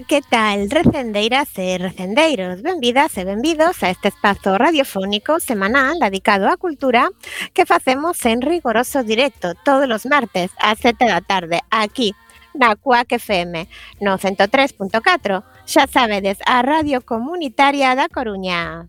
Ola, que tal, recendeiras e recendeiros? Benvidas e benvidos a este espazo radiofónico semanal dedicado á cultura que facemos en rigoroso directo todos os martes ás 7 da tarde aquí na CUAC FM no 103.4. Xa sabedes, a radio comunitaria da Coruña.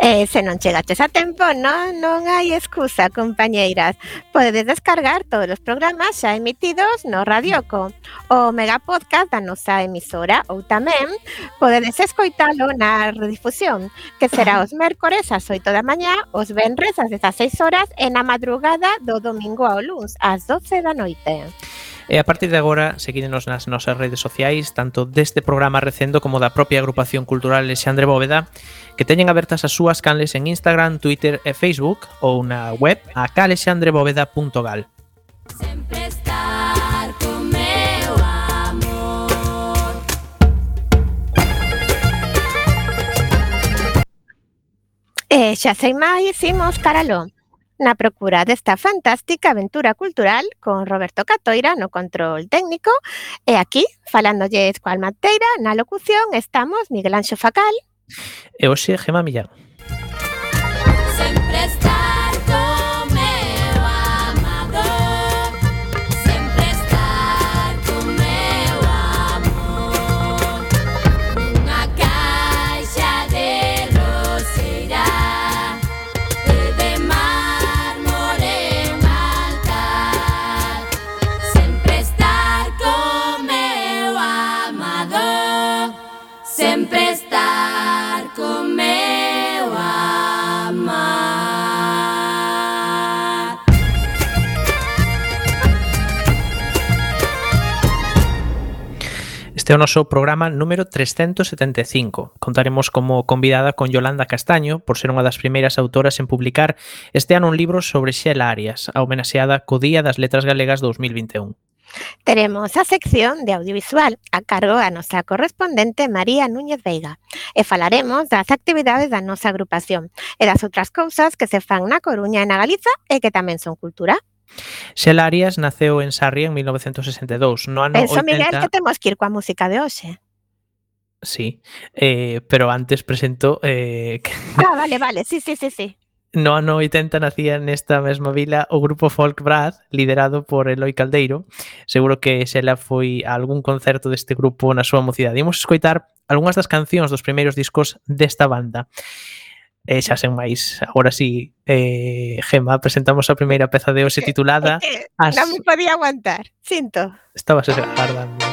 E se non chegaches a tempo, non, non hai excusa, compañeiras. Podedes descargar todos os programas xa emitidos no Radioco, o megapodcast da nosa emisora ou tamén podedes escoitalo na redifusión, que será os mércores ás 8 da mañá, os venres ás 16 horas e na madrugada do domingo ao luns ás 12 da noite. E a partir de agora, seguídenos nas nosas redes sociais, tanto deste programa recendo como da propia agrupación cultural Alexandre Bóveda, que teñen abertas as súas canles en Instagram, Twitter e Facebook ou na web a Sempre estar con meu amor. E xa sei máis, imos caralón na procura desta fantástica aventura cultural con Roberto Catoira no control técnico e aquí, falándolle Escual Mateira, na locución estamos Miguel Anxo Facal e hoxe Gema Millán. Este é o noso programa número 375. Contaremos como convidada con Yolanda Castaño por ser unha das primeiras autoras en publicar este ano un libro sobre Xela Arias, a homenaxeada co Día das Letras Galegas 2021. Teremos a sección de audiovisual a cargo a nosa correspondente María Núñez Veiga e falaremos das actividades da nosa agrupación e das outras cousas que se fan na Coruña e na Galiza e que tamén son cultura. Xel Arias naceu en Sarria en 1962. No ano Penso, 80... Miguel, que temos que ir coa música de hoxe. Sí, eh, pero antes presento... Eh... Ah, vale, vale, sí, sí, sí, sí. No ano 80 nacía nesta mesma vila o grupo Folk Brad, liderado por Eloi Caldeiro. Seguro que Xela foi a algún concerto deste grupo na súa mocidade. Imos escoitar algunhas das cancións dos primeiros discos desta banda. E xa sen máis, agora sí, eh, Gema, presentamos a primeira peza de hoxe eh, titulada... Eh, eh, as... Non me podía aguantar, sinto. Estabas agardando.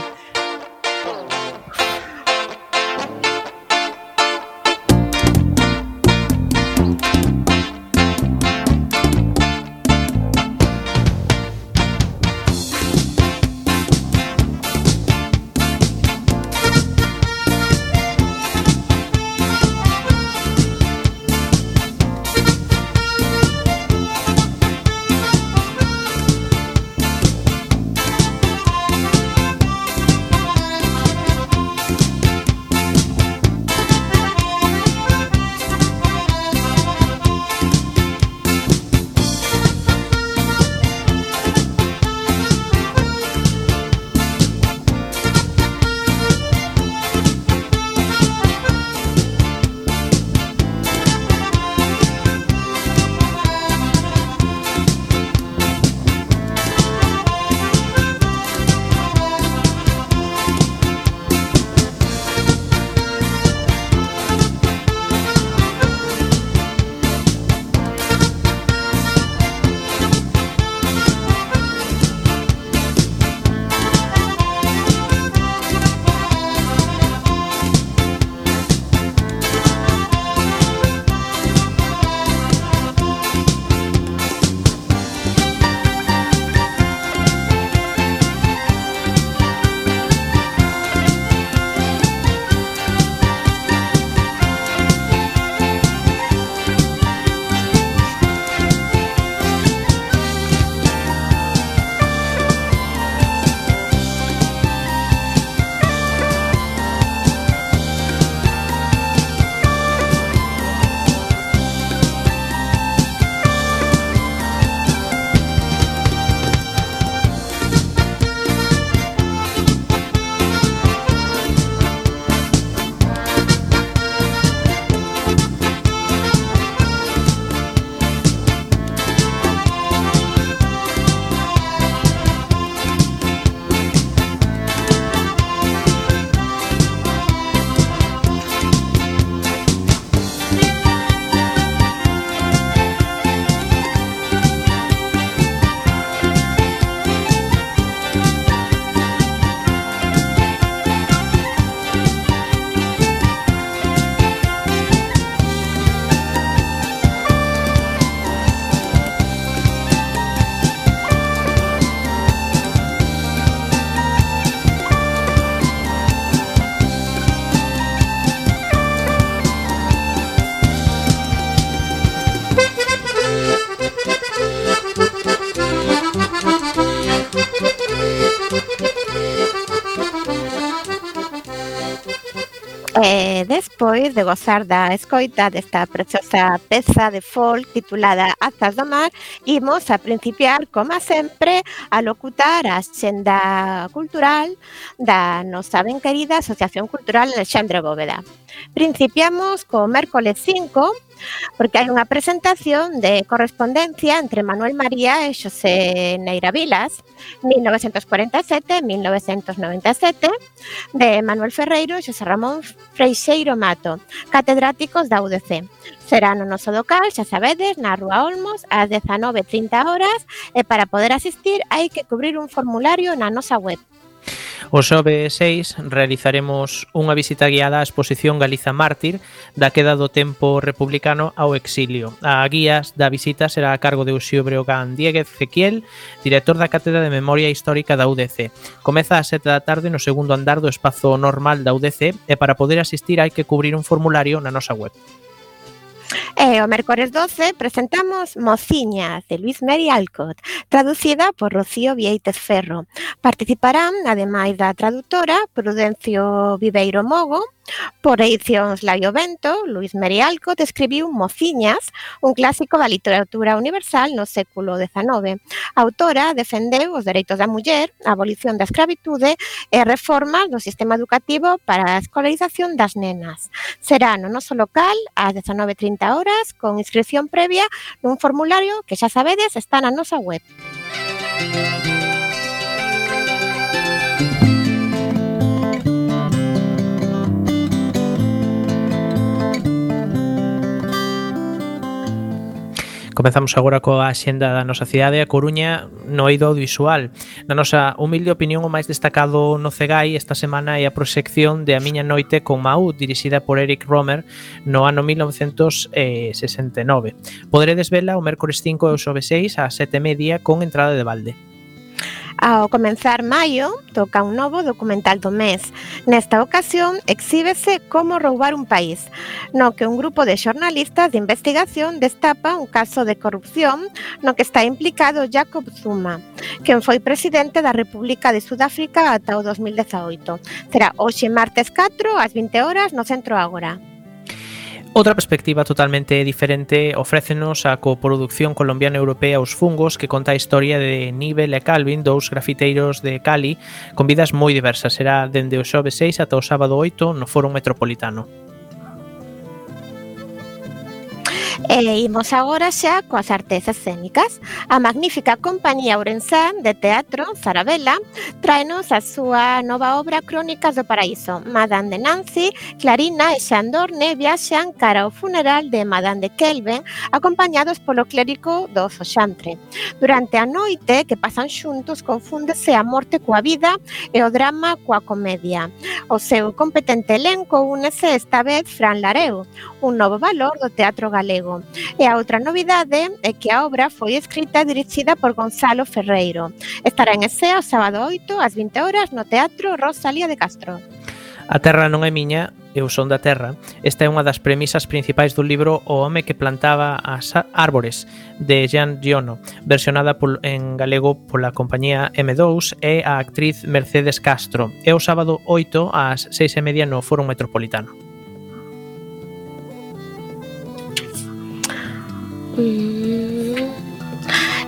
despois de gozar da escoita desta preciosa peza de folk titulada Azas do Mar, imos a principiar, como sempre, a locutar a xenda cultural da nosa ben querida Asociación Cultural Alexandre Bóveda. Principiamos co mércoles 5, porque hai unha presentación de correspondencia entre Manuel María e Xosé Neira Vilas, 1947-1997, de Manuel Ferreiro e Xosé Ramón Freixeiro Mato, catedráticos da UDC. Será no noso local, xa sabedes, na Rúa Olmos, ás 19.30 horas, e para poder asistir hai que cubrir un formulario na nosa web O xove 6 realizaremos unha visita guiada á exposición Galiza Mártir da queda do tempo republicano ao exilio. A guías da visita será a cargo de Uxío Breogán Dieguez Zequiel, director da Cátedra de Memoria Histórica da UDC. Comeza a 7 da tarde no segundo andar do espazo normal da UDC e para poder asistir hai que cubrir un formulario na nosa web. E o mércores 12 presentamos Mociñas, de Luis Mary Alcott, traducida por Rocío Vieites Ferro. Participarán, ademais da traductora, Prudencio Viveiro Mogo, Por edicións Laio Bento, Luis Merialco describiu Mociñas, un clásico da literatura universal no século XIX. A autora defendeu os dereitos da muller, a abolición da escravitude e eh, reformas do sistema educativo para a escolarización das nenas. Será no noso local ás 19.30 horas con inscripción previa nun formulario que xa sabedes está na nosa web. Música Comezamos agora coa axenda da nosa cidade, a Coruña, no eido audiovisual. Na nosa humilde opinión, o máis destacado no Cegai esta semana é a proxección de A miña noite con Maú, dirixida por Eric Romer no ano 1969. Poderedes vela o mércores 5 e o xove 6 a 7 media con entrada de balde. Ao comenzar maio, toca un novo documental do mes. Nesta ocasión, exíbese Como roubar un país, no que un grupo de xornalistas de investigación destapa un caso de corrupción no que está implicado Jacob Zuma, quen foi presidente da República de Sudáfrica ata o 2018. Será hoxe martes 4 ás 20 horas no Centro Ágora. Outra perspectiva totalmente diferente ofrécenos a coproducción colombiana-europea Os Fungos que conta a historia de Nivel e Calvin, dous grafiteiros de Cali con vidas moi diversas. Será dende o xove 6 ata o sábado 8 no Foro Metropolitano. E imos agora xa coas artes escénicas. A magnífica compañía ourensán de teatro Zarabela traenos a súa nova obra Crónicas do Paraíso. Madame de Nancy, Clarina e Xandorne viaxan cara ao funeral de Madame de Kelvin acompañados polo clérigo do Xantre. Durante a noite que pasan xuntos confúndese a morte coa vida e o drama coa comedia. O seu competente elenco únese esta vez Fran Lareu, un novo valor do teatro galego Lugo. E a outra novidade é que a obra foi escrita e dirixida por Gonzalo Ferreiro. Estará en Esea o sábado 8 ás 20 horas no Teatro Rosalía de Castro. A terra non é miña, eu son da terra. Esta é unha das premisas principais do libro O home que plantaba as árbores, de Jean Giono, versionada pol, en galego pola compañía M2 e a actriz Mercedes Castro. É o sábado 8 ás 6 e media no Foro Metropolitano.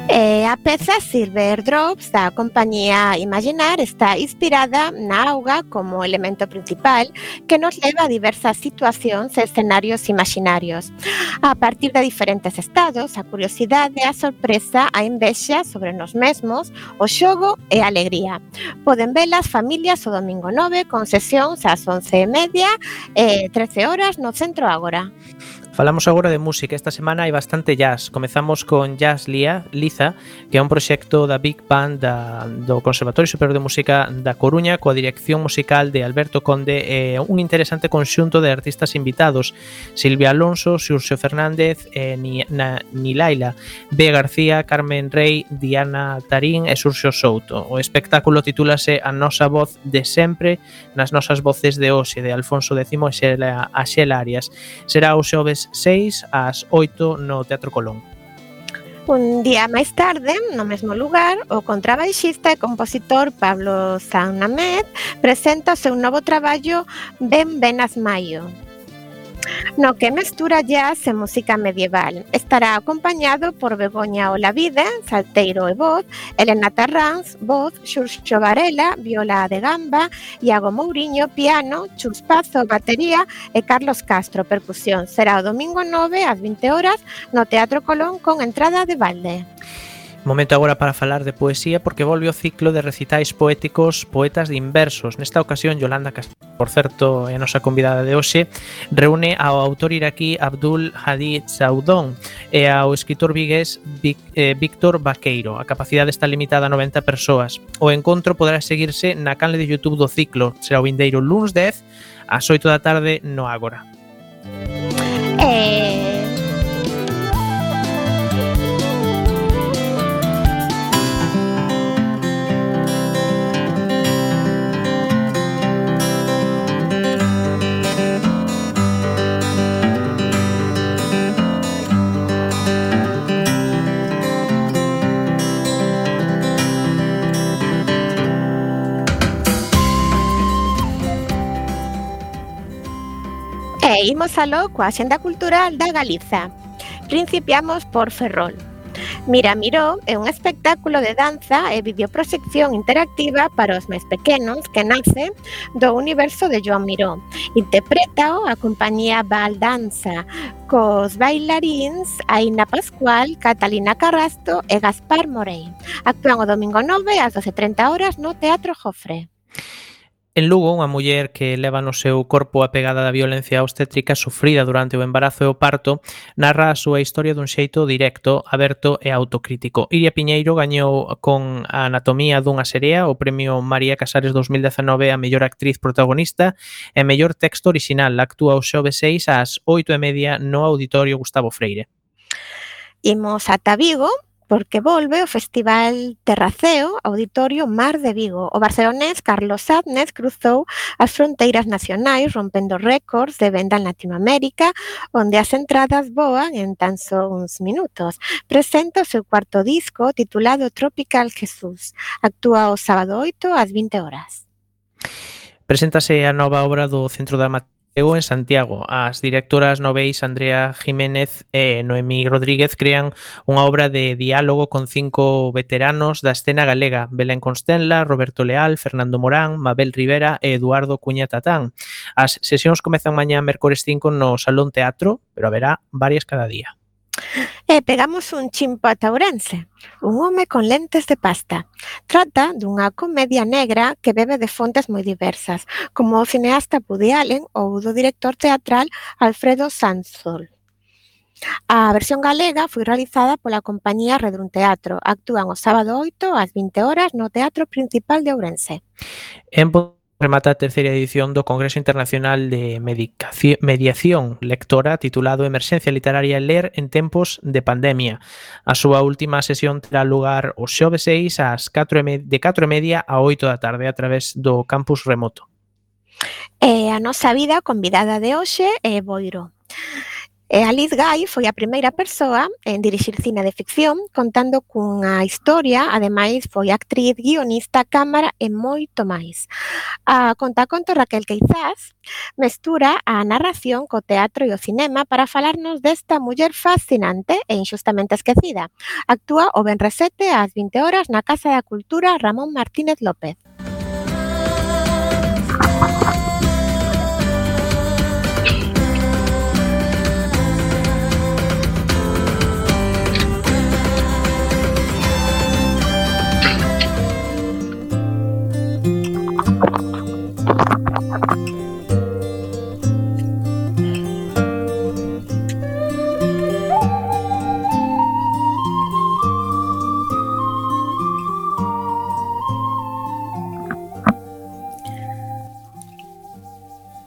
E a peza Silver Drops da compañía Imaginar está inspirada na auga como elemento principal que nos leva a diversas situacións e escenarios imaginarios. A partir de diferentes estados, a curiosidade, a sorpresa, a envexa sobre nos mesmos, o xogo e a alegría. Poden velas familias o domingo 9 con sesións ás 11 e media eh, e 13 horas no Centro Ágora. Falamos agora de música. Esta semana hai bastante jazz. Comezamos con Jazz Lía, Liza, que é un proxecto da Big Band da, do Conservatorio Superior de Música da Coruña coa dirección musical de Alberto Conde e un interesante conxunto de artistas invitados. Silvia Alonso, Xurxo Fernández, e Ni, na, Nilaila, B. García, Carmen Rey, Diana Tarín e Xurxo Souto. O espectáculo titúlase A nosa voz de sempre nas nosas voces de hoxe de Alfonso X e Xela, a Xela Arias. Será o xoves 6 ás 8 no Teatro Colón. Un día máis tarde, no mesmo lugar, o contrabaixista e compositor Pablo Zaunamed presenta o seu novo traballo Ben Venas Maio, no que mestura jazz e música medieval. Estará acompañado por Begoña Olavide, salteiro e voz, Elena Tarrans, voz, Xurxo Varela, viola de gamba, Iago Mouriño, piano, Chus Pazo, batería e Carlos Castro, percusión. Será o domingo 9 ás 20 horas no Teatro Colón con entrada de balde. Momento agora para falar de poesía porque volve o ciclo de recitais poéticos Poetas de Inversos. Nesta ocasión, Yolanda Castillo, por certo, é a nosa convidada de hoxe, reúne ao autor iraquí Abdul Hadi Saudón e ao escritor vigués eh, Víctor Vaqueiro. A capacidade está limitada a 90 persoas. O encontro poderá seguirse na canle de YouTube do ciclo. Será o vindeiro luns 10 ás 8 da tarde no Ágora. Eh... Imos aló coa Xenda Cultural da Galiza. Principiamos por Ferrol. Mira Miró é un espectáculo de danza e videoproxección interactiva para os máis pequenos que nace do universo de Joan Miró. Interpreta a compañía Valdanza cos bailaríns Aina Pascual, Catalina Carrasto e Gaspar Morey. Actúan o domingo 9 ás 12.30 horas no Teatro Jofre. En Lugo, unha muller que leva no seu corpo a pegada da violencia obstétrica sufrida durante o embarazo e o parto, narra a súa historia dun xeito directo, aberto e autocrítico. Iria Piñeiro gañou con a anatomía dunha serea o premio María Casares 2019 a mellor actriz protagonista e mellor texto original. Actúa o xove 6 ás 8 e media no Auditorio Gustavo Freire. Imos ata Vigo, porque volve o Festival Terraceo Auditorio Mar de Vigo. O barcelonés Carlos Sadnez cruzou as fronteiras nacionais rompendo récords de venda en Latinoamérica, onde as entradas voan en tan só uns minutos. Presenta o seu cuarto disco titulado Tropical Jesús. Actúa o sábado 8 ás 20 horas. Preséntase a nova obra do Centro da Mat Eu en Santiago. As directoras Noveis, Andrea Jiménez e Noemí Rodríguez crean unha obra de diálogo con cinco veteranos da escena galega, Belén Constenla, Roberto Leal, Fernando Morán, Mabel Rivera e Eduardo Cuña Tatán. As sesións comezan mañá mércores 5 no Salón Teatro, pero haberá varias cada día. E eh, pegamos un chimpo a Ourense. Un home con lentes de pasta. Trata dunha comedia negra que bebe de fontes moi diversas, como o cineasta Woody Allen ou do director teatral Alfredo Sanzol. A versión galega foi realizada pola compañía Redrun Teatro. Actúan o sábado 8 ás 20 horas no Teatro Principal de Ourense. En remata a terceira edición do Congreso Internacional de Medicación, Mediación Lectora titulado Emerxencia Literaria Ler en Tempos de Pandemia. A súa última sesión terá lugar o xove 6 ás 4 de 4 e media a 8 da tarde a través do campus remoto. E a nosa vida convidada de hoxe é Boiro. E Alice Guy foi a primeira persoa en dirixir cine de ficción contando cunha historia, ademais foi actriz, guionista, cámara e moito máis. A conta conto Raquel Queizás mestura a narración co teatro e o cinema para falarnos desta muller fascinante e injustamente esquecida. Actúa o Benresete ás 20 horas na Casa da Cultura Ramón Martínez López.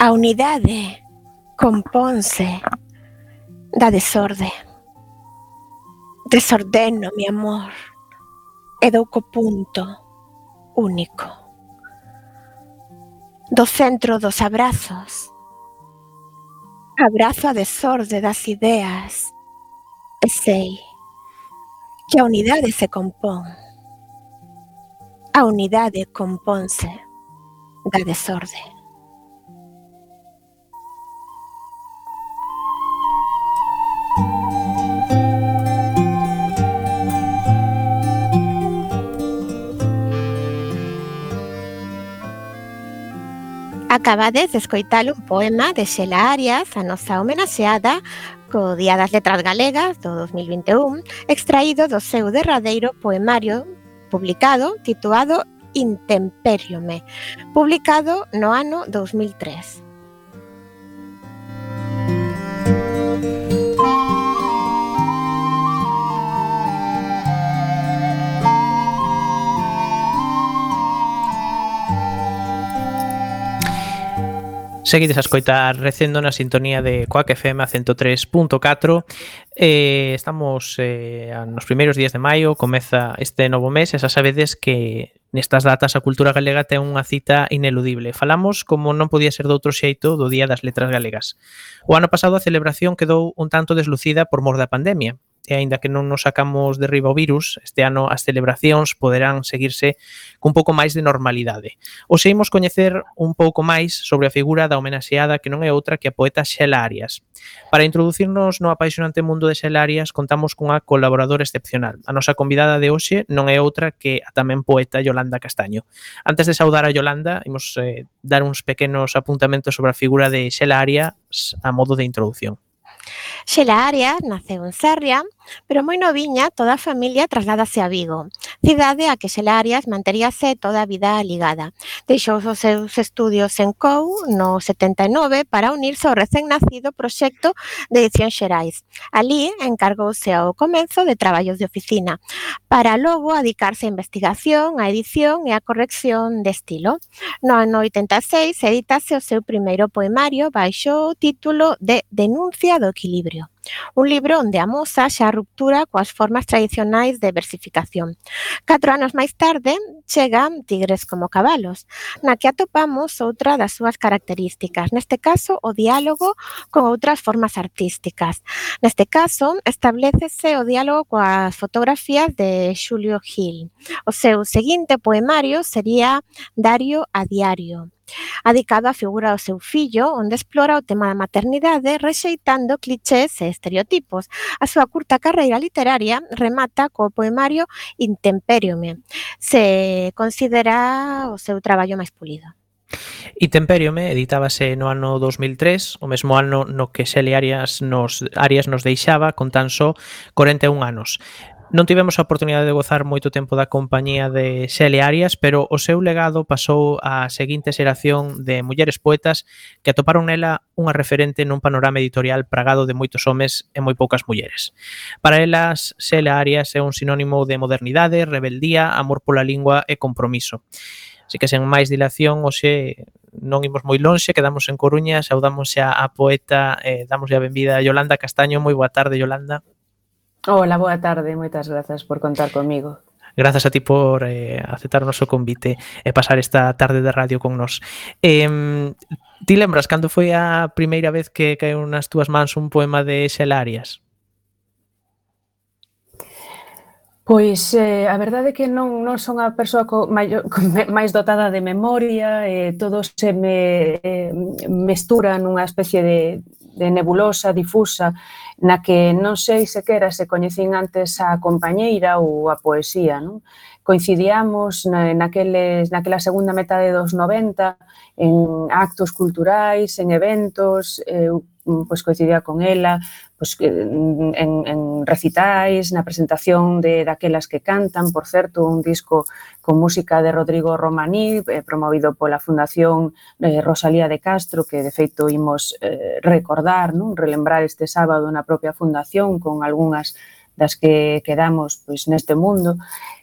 A unidade componse da desorde. Desordeno, mi amor, e dou co punto único. Do centro dos abrazos. Abrazo a desorde das ideas e que a unidade se compón. A unidade compónse da desorde. Acabades de escoitar un poema de Xela Arias, a nosa homenaxeada, co Día das Letras Galegas do 2021, extraído do seu derradeiro poemario publicado titulado Intemperiume, publicado no ano 2003. Seguides a escoitar Recendo na sintonía de Coac FM 103.4 eh, Estamos eh, nos primeiros días de maio, comeza este novo mes E xa sabedes que nestas datas a cultura galega ten unha cita ineludible. Falamos, como non podía ser doutro xeito, do Día das Letras Galegas. O ano pasado a celebración quedou un tanto deslucida por mor da pandemia e aínda que non nos sacamos de riba o virus, este ano as celebracións poderán seguirse cun pouco máis de normalidade. Hoxe seguimos coñecer un pouco máis sobre a figura da homenaxeada que non é outra que a poeta Xela Arias. Para introducirnos no apaixonante mundo de Xela Arias, contamos cunha colaboradora excepcional. A nosa convidada de hoxe non é outra que a tamén poeta Yolanda Castaño. Antes de saudar a Yolanda, imos eh, dar uns pequenos apuntamentos sobre a figura de Xela Arias a modo de introducción. Xela Arias naceu en Sarria Pero moi noviña, toda a familia trasládase a Vigo, cidade a que Xela Arias manteríase toda a vida ligada. Deixou os seus estudios en COU no 79 para unirse ao recén nacido proxecto de edición Xerais. Alí encargouse ao comenzo de traballos de oficina, para logo adicarse a investigación, a edición e a corrección de estilo. No ano 86 editase o seu primeiro poemario baixo o título de Denuncia do Equilibrio. Un libro onde amosa xa a ruptura coas formas tradicionais de versificación. Catro anos máis tarde, chega Tigres como cabalos, na que atopamos outra das súas características, neste caso o diálogo con outras formas artísticas. Neste caso, establecese o diálogo coas fotografías de Xulio Gil. O seu seguinte poemario sería Dario a diario adicado á figura do seu fillo, onde explora o tema da maternidade rexeitando clichés e estereotipos. A súa curta carreira literaria remata co poemario Intemperiome. Se considera o seu traballo máis pulido. Itemperiome eh, editábase no ano 2003, o mesmo ano no que Xeli Arias nos, Arias nos deixaba con tan só 41 anos. Non tivemos a oportunidade de gozar moito tempo da compañía de Xele Arias, pero o seu legado pasou á seguinte xeración de mulleres poetas que atoparon nela unha referente nun panorama editorial pragado de moitos homes e moi poucas mulleres. Para elas, Xele Arias é un sinónimo de modernidade, rebeldía, amor pola lingua e compromiso. Así que sen máis dilación, hoxe non imos moi lonxe, quedamos en Coruña, saudamos xa a poeta, eh, damoslle a benvida a Yolanda Castaño. Moi boa tarde, Yolanda. Hola, boa tarde, moitas grazas por contar comigo. Grazas a ti por eh, aceptar o noso convite e pasar esta tarde de radio con nos. Eh, ti lembras cando foi a primeira vez que caeu nas túas mans un poema de Xelarias? Arias? Pois eh, a verdade é que non, non son a persoa co, maio, co, máis dotada de memoria, eh, todo se me eh, mestura nunha especie de, de nebulosa difusa na que non sei sequera se coñecín antes a compañeira ou a poesía. Non? Coincidíamos na, naqueles, naquela segunda metade dos 90 en actos culturais, en eventos, eh, eu pois coincidía con ela, pues, eh, en, en recitais, na presentación de daquelas que cantan, por certo, un disco con música de Rodrigo Romaní, eh, promovido pola Fundación eh, Rosalía de Castro, que de feito imos eh, recordar, non? relembrar este sábado na propia fundación con algunhas das que quedamos pois neste mundo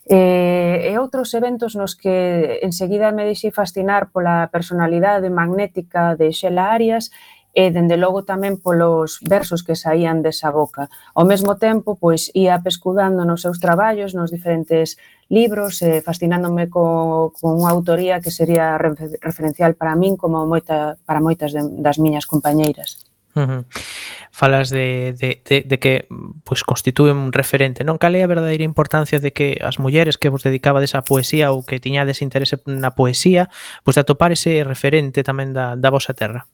e, e outros eventos nos que enseguida me deixei fascinar pola personalidade magnética de Xela Arias e dende logo tamén polos versos que saían desa boca. Ao mesmo tempo, pois ia pescudando nos seus traballos, nos diferentes libros, eh, fascinándome co, con unha autoría que sería referencial para min como moita, para moitas de, das miñas compañeiras. Uh -huh. Falas de, de, de, de que pois constitúe un referente, non? Cal é a verdadeira importancia de que as mulleres que vos dedicabades á poesía ou que tiñades interese na poesía, pois de atopar ese referente tamén da, da vosa terra?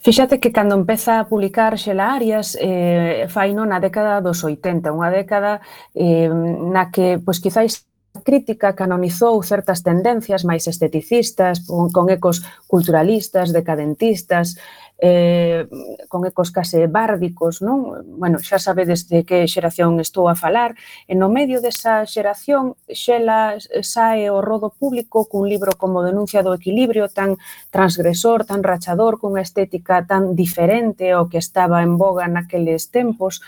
Fíxate que cando empeza a publicar Xela Arias eh, faino na década dos 80, unha década eh, na que pois, quizáis crítica canonizou certas tendencias máis esteticistas, con, con ecos culturalistas, decadentistas, eh, con ecos case bárdicos, non? Bueno, xa sabedes de que xeración estou a falar, e no medio desa xeración xela sae o rodo público cun libro como Denuncia do Equilibrio tan transgresor, tan rachador, cunha estética tan diferente ao que estaba en boga naqueles tempos,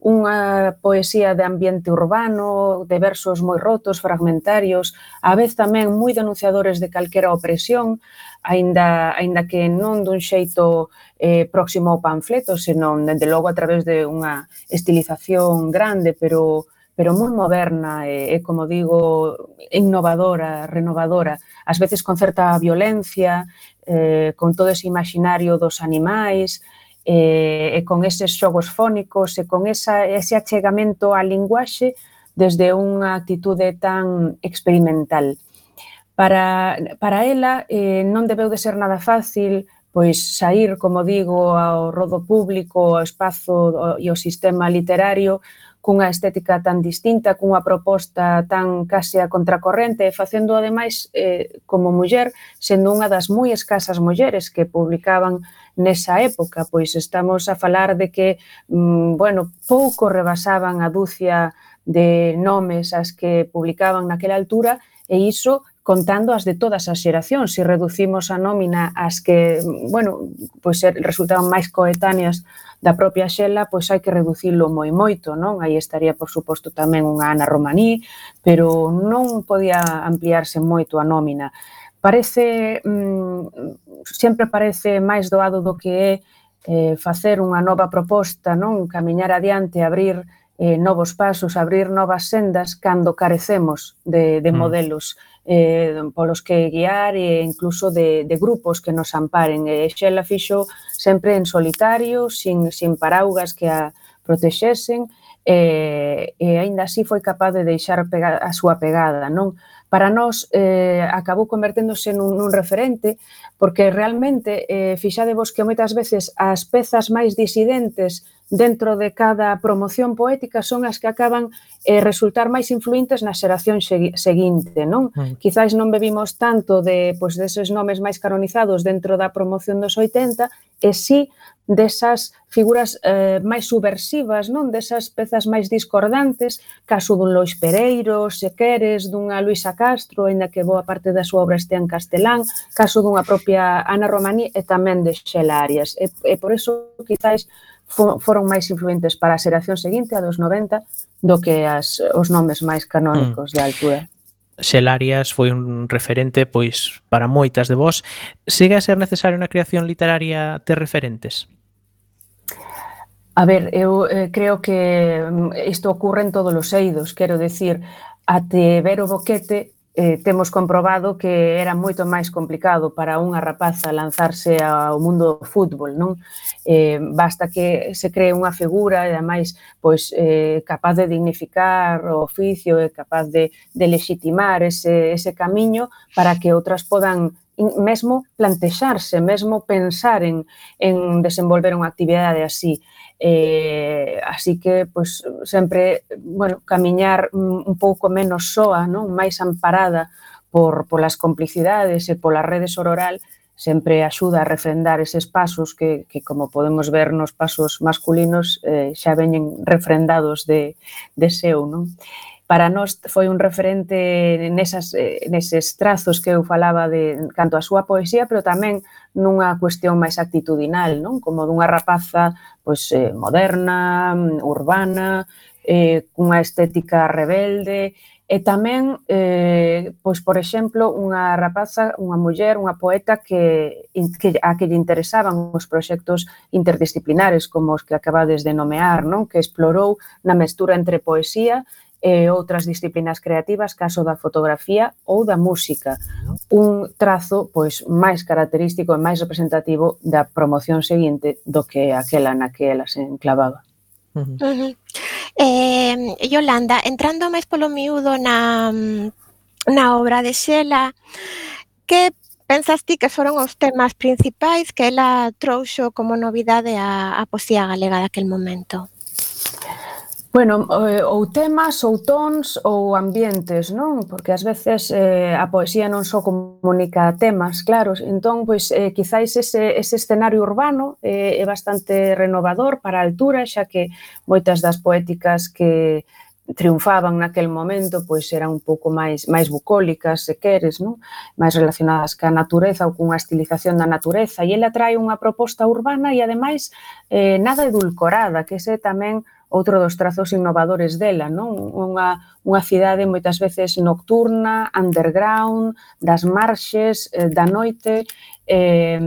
unha poesía de ambiente urbano, de versos moi rotos, fragmentarios, a vez tamén moi denunciadores de calquera opresión, aínda aínda que non dun xeito eh, próximo ao panfleto, senón, dende logo, a través de unha estilización grande, pero pero moi moderna e, e como digo, innovadora, renovadora, ás veces con certa violencia, eh, con todo ese imaginario dos animais, e, e con eses xogos fónicos e con esa, ese achegamento á linguaxe desde unha actitude tan experimental. Para, para ela eh, non debeu de ser nada fácil pois sair, como digo, ao rodo público, ao espazo e ao sistema literario cunha estética tan distinta, cunha proposta tan case a contracorrente, facendo ademais eh, como muller, sendo unha das moi escasas mulleres que publicaban nesa época, pois estamos a falar de que, mm, bueno, pouco rebasaban a dúcia de nomes as que publicaban naquela altura e iso contando as de todas as xeracións. Se reducimos a nómina as que, mm, bueno, pois er, resultaban máis coetáneas da propia xela, pois hai que reducilo moi moito, non? Aí estaría, por suposto, tamén unha Ana Romaní, pero non podía ampliarse moito a nómina. Parece, mm, sempre parece máis doado do que é eh, facer unha nova proposta, non camiñar adiante, abrir eh, novos pasos, abrir novas sendas cando carecemos de, de mm. modelos eh, polos que guiar e incluso de, de grupos que nos amparen. E Xela fixo sempre en solitario, sin, sin paraugas que a protexesen, e, e aínda así foi capaz de deixar pega, a súa pegada, non? para nós eh, acabou converténdose nun, nun referente porque realmente eh, fixade vos que moitas veces as pezas máis disidentes dentro de cada promoción poética son as que acaban eh, resultar máis influentes na xeración seguinte, non? Mm. Quizáis non bebimos tanto de pois deses nomes máis canonizados dentro da promoción dos 80 e si sí desas figuras eh, máis subversivas, non? Desas pezas máis discordantes, caso dun Lois Pereiro, se queres, dunha Luisa Castro, aínda que boa parte da súa obra estea en castelán, caso dunha propia Ana Romaní e tamén de Xela Arias. E, e por eso quizáis foron máis influentes para a xeración seguinte, a dos 90, do que as, os nomes máis canónicos mm. de altura. Xelarias foi un referente pois para moitas de vós. Sigue a ser necesario na creación literaria ter referentes? A ver, eu eh, creo que mm, isto ocorre en todos os eidos, quero decir, até ver o boquete eh, temos comprobado que era moito máis complicado para unha rapaza lanzarse ao mundo do fútbol, non? Eh, basta que se cree unha figura e ademais pois eh, capaz de dignificar o oficio e capaz de, de legitimar ese, ese camiño para que outras podan mesmo plantexarse, mesmo pensar en, en desenvolver unha actividade así. Eh, así que pois, sempre bueno, camiñar un pouco menos soa, non? máis amparada por, polas complicidades e pola rede sororal sempre axuda a refrendar eses pasos que, que como podemos ver nos pasos masculinos, eh, xa veñen refrendados de, de seu. Non? Para nós foi un referente nesas, eh, neses trazos que eu falaba de canto a súa poesía, pero tamén nunha cuestión máis actitudinal, non? como dunha rapaza pois, eh, moderna, urbana, eh, cunha estética rebelde, e tamén, eh, pois, por exemplo, unha rapaza, unha muller, unha poeta que, que a que lle interesaban os proxectos interdisciplinares, como os que acabades de nomear, non? que explorou na mestura entre poesía e outras disciplinas creativas, caso da fotografía ou da música. Un trazo pois máis característico e máis representativo da promoción seguinte do que aquela na que ela se enclavaba. Uh -huh. Uh -huh. Eh, Yolanda, entrando máis polo miúdo na, na obra de Xela, que pensas ti que foron os temas principais que ela trouxo como novidade a, a poesía galega daquel momento? Bueno, eh, ou temas, ou tons, ou ambientes, non? Porque ás veces eh, a poesía non só comunica temas, claro. Entón, pois, eh, quizáis ese, ese escenario urbano eh, é bastante renovador para a altura, xa que moitas das poéticas que triunfaban naquel momento, pois eran un pouco máis máis bucólicas, se queres, non? máis relacionadas ca natureza ou cunha estilización da natureza. E ela trae unha proposta urbana e, ademais, eh, nada edulcorada, que ese tamén outro dos trazos innovadores dela, non? Unha, unha cidade moitas veces nocturna, underground, das marxes, eh, da noite, eh,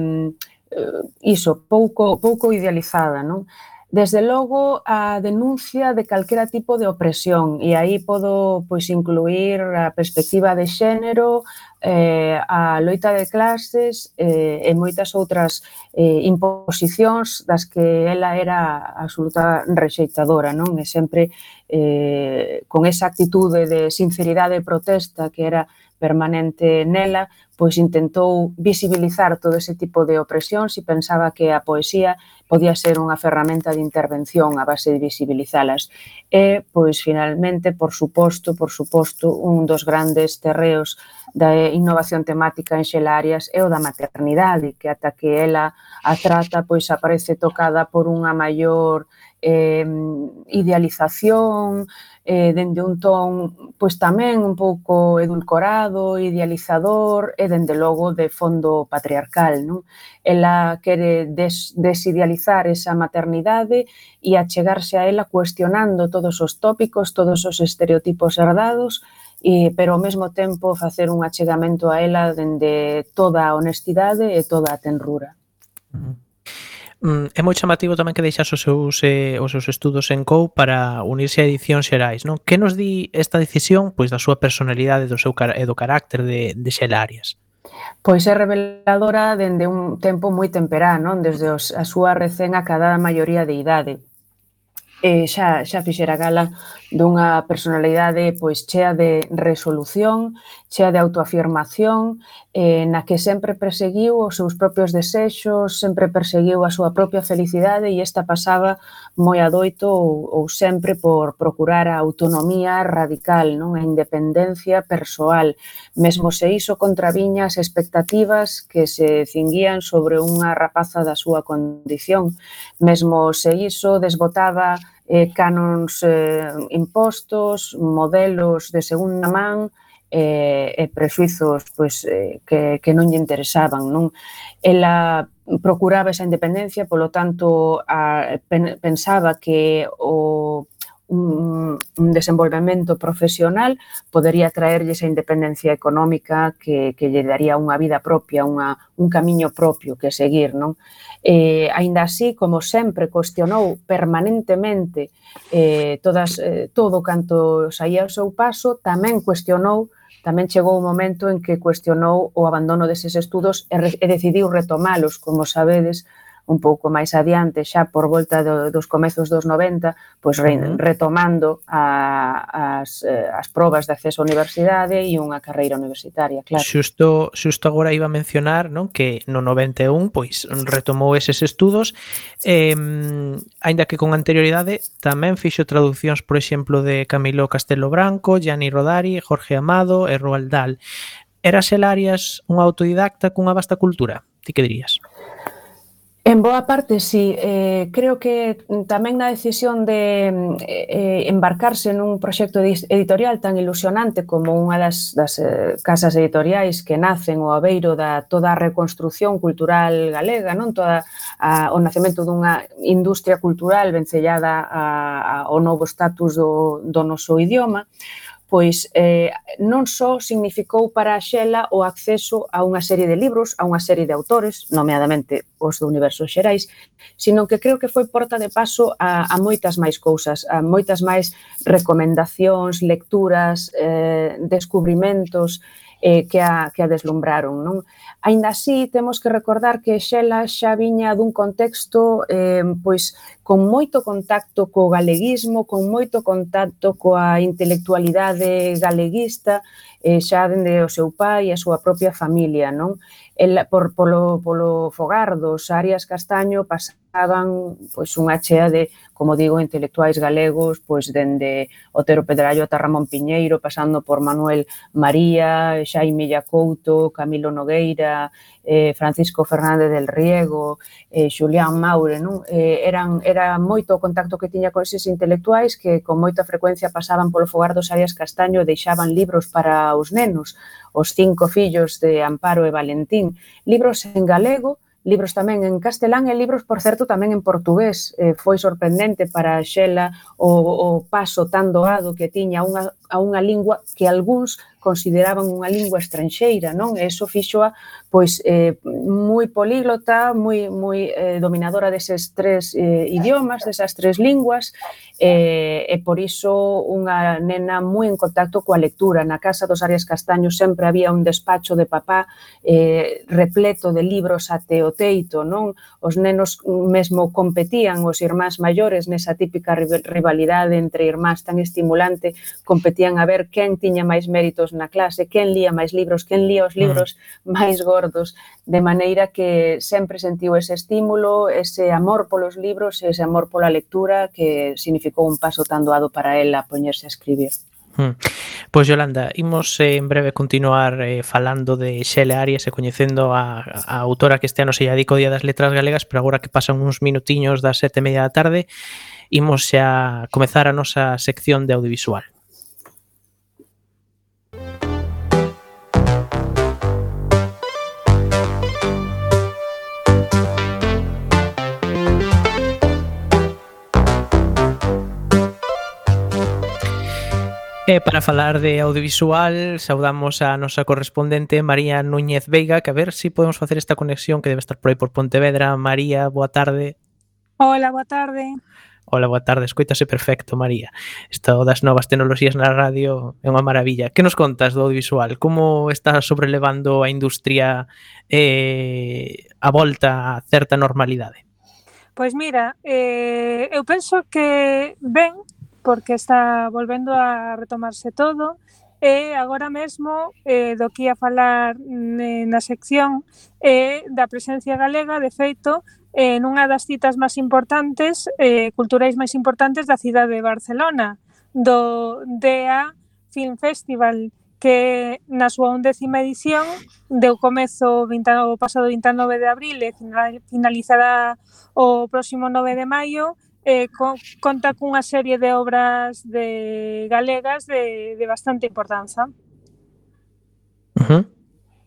eh iso, pouco, pouco idealizada, non? Desde logo, a denuncia de calquera tipo de opresión e aí podo pois incluir a perspectiva de xénero, eh, a loita de clases eh, e moitas outras eh, imposicións das que ela era absoluta rexeitadora, non? E sempre eh, con esa actitude de sinceridade e protesta que era permanente nela, pois intentou visibilizar todo ese tipo de opresións e pensaba que a poesía podía ser unha ferramenta de intervención a base de visibilizalas. E, pois, finalmente, por suposto, por suposto, un dos grandes terreos da innovación temática en Xelarias é o da maternidade, que ata que ela a trata, pois aparece tocada por unha maior eh, idealización, eh, dende un ton pois tamén un pouco edulcorado, idealizador e dende logo de fondo patriarcal. Non? Ela quere des, desidealizar esa maternidade e achegarse a ela cuestionando todos os tópicos, todos os estereotipos herdados e, pero ao mesmo tempo facer un achegamento a ela dende toda a honestidade e toda a tenrura. Uh -huh. Mm, é moi chamativo tamén que deixas os seus, eh, os seus estudos en COU para unirse a edicións xerais, non? Que nos di esta decisión? Pois da súa personalidade do seu e do carácter de, de xelarias? Pois é reveladora dende un tempo moi temperá, non? Desde os, a súa recén acadada maioría de idade eh, xa, xa fixera gala dunha personalidade pois chea de resolución, chea de autoafirmación, eh, na que sempre perseguiu os seus propios desexos, sempre perseguiu a súa propia felicidade e esta pasaba moi adoito ou, ou sempre por procurar a autonomía radical, non a independencia persoal, mesmo se iso contraviña as expectativas que se cinguían sobre unha rapaza da súa condición, mesmo se iso desbotaba eh, canons eh, impostos, modelos de segunda man, e, eh, e prexuizos pois, eh, que, que non lle interesaban. Non? Ela procuraba esa independencia, polo tanto a, pen, pensaba que o un, un desenvolvemento profesional podería traerlle esa independencia económica que, que lle daría unha vida propia, unha, un camiño propio que seguir. Non? Eh, ainda así, como sempre, cuestionou permanentemente eh, todas, eh, todo canto saía ao seu paso, tamén cuestionou tamén chegou o momento en que cuestionou o abandono deses estudos e, e decidiu retomalos, como sabedes, un pouco máis adiante, xa por volta do, dos comezos dos 90, pois re, retomando a, as, eh, as probas de acceso á universidade e unha carreira universitaria, claro. Xusto, xusto agora iba a mencionar non que no 91 pois retomou eses estudos, eh, aínda que con anterioridade tamén fixo traduccións, por exemplo, de Camilo Castelo Branco, Gianni Rodari, Jorge Amado e Roald Dahl. Era Selarias un autodidacta cunha vasta cultura? Ti que dirías? En boa parte, sí. Eh, creo que tamén na decisión de eh, eh embarcarse nun proxecto editorial tan ilusionante como unha das, das eh, casas editoriais que nacen o aveiro da toda a reconstrucción cultural galega, non toda a, o nacemento dunha industria cultural vencellada a, a, ao novo status do, do noso idioma, pois eh, non só significou para a Xela o acceso a unha serie de libros, a unha serie de autores, nomeadamente os do universo xerais, sino que creo que foi porta de paso a, a moitas máis cousas, a moitas máis recomendacións, lecturas, eh, descubrimentos, eh, que, a, que a deslumbraron. Non? Ainda así, temos que recordar que Xela xa viña dun contexto eh, pois con moito contacto co galeguismo, con moito contacto coa intelectualidade galeguista, eh, xa dende o seu pai e a súa propia familia, non? El, por, polo, polo fogar dos Arias Castaño pasa estaban pois unha chea de, como digo, intelectuais galegos, pois dende Otero Pedrallo ata Ramón Piñeiro, pasando por Manuel María, Xaime Couto, Camilo Nogueira, eh, Francisco Fernández del Riego, eh, Julián Maure, non? Eh, eran, era moito o contacto que tiña con eses intelectuais que con moita frecuencia pasaban polo fogar dos Arias Castaño e deixaban libros para os nenos, os cinco fillos de Amparo e Valentín, libros en galego, libros tamén en castelán e libros, por certo, tamén en portugués. Eh, foi sorprendente para Xela o, o paso tan doado que tiña unha a unha lingua que algúns consideraban unha lingua estranxeira, non? E iso fixoa pois eh, moi políglota, moi moi eh, dominadora deses tres eh, idiomas, desas tres linguas, eh, e por iso unha nena moi en contacto coa lectura. Na casa dos Arias Castaño sempre había un despacho de papá eh, repleto de libros até o teito, non? Os nenos mesmo competían, os irmáns maiores, nesa típica rivalidade entre irmáns tan estimulante, competían metían a ver quen tiña máis méritos na clase, quen lía máis libros, quen lía os mm. libros máis gordos, de maneira que sempre sentiu ese estímulo, ese amor polos libros, ese amor pola lectura que significou un paso tan doado para ela poñerse a escribir. Hmm. Pois Yolanda, imos eh, en breve continuar eh, falando de Xele Arias e coñecendo a, a autora que este ano se dedico Día das Letras Galegas, pero agora que pasan uns minutiños das sete e media da tarde, imos xa comezar a nosa sección de audiovisual. E para falar de audiovisual, saudamos a nosa correspondente María Núñez Veiga, que a ver se si podemos facer esta conexión que debe estar por aí por Pontevedra. María, boa tarde. Hola, boa tarde. Hola, boa tarde. Escoítase perfecto, María. Isto das novas tecnoloxías na radio é unha maravilla. Que nos contas do audiovisual? Como está sobrelevando a industria eh, a volta a certa normalidade? Pois mira, eh, eu penso que ben, porque está volvendo a retomarse todo. E agora mesmo eh, do que ia falar mm, eh, na sección eh, da presencia galega, de feito, eh, nunha das citas máis importantes, eh, culturais máis importantes da cidade de Barcelona, do DEA Film Festival, que na súa undécima edición deu comezo 20, o pasado 29 de abril e finalizará o próximo 9 de maio eh, co, conta cunha serie de obras de galegas de, de bastante importanza. Uh -huh.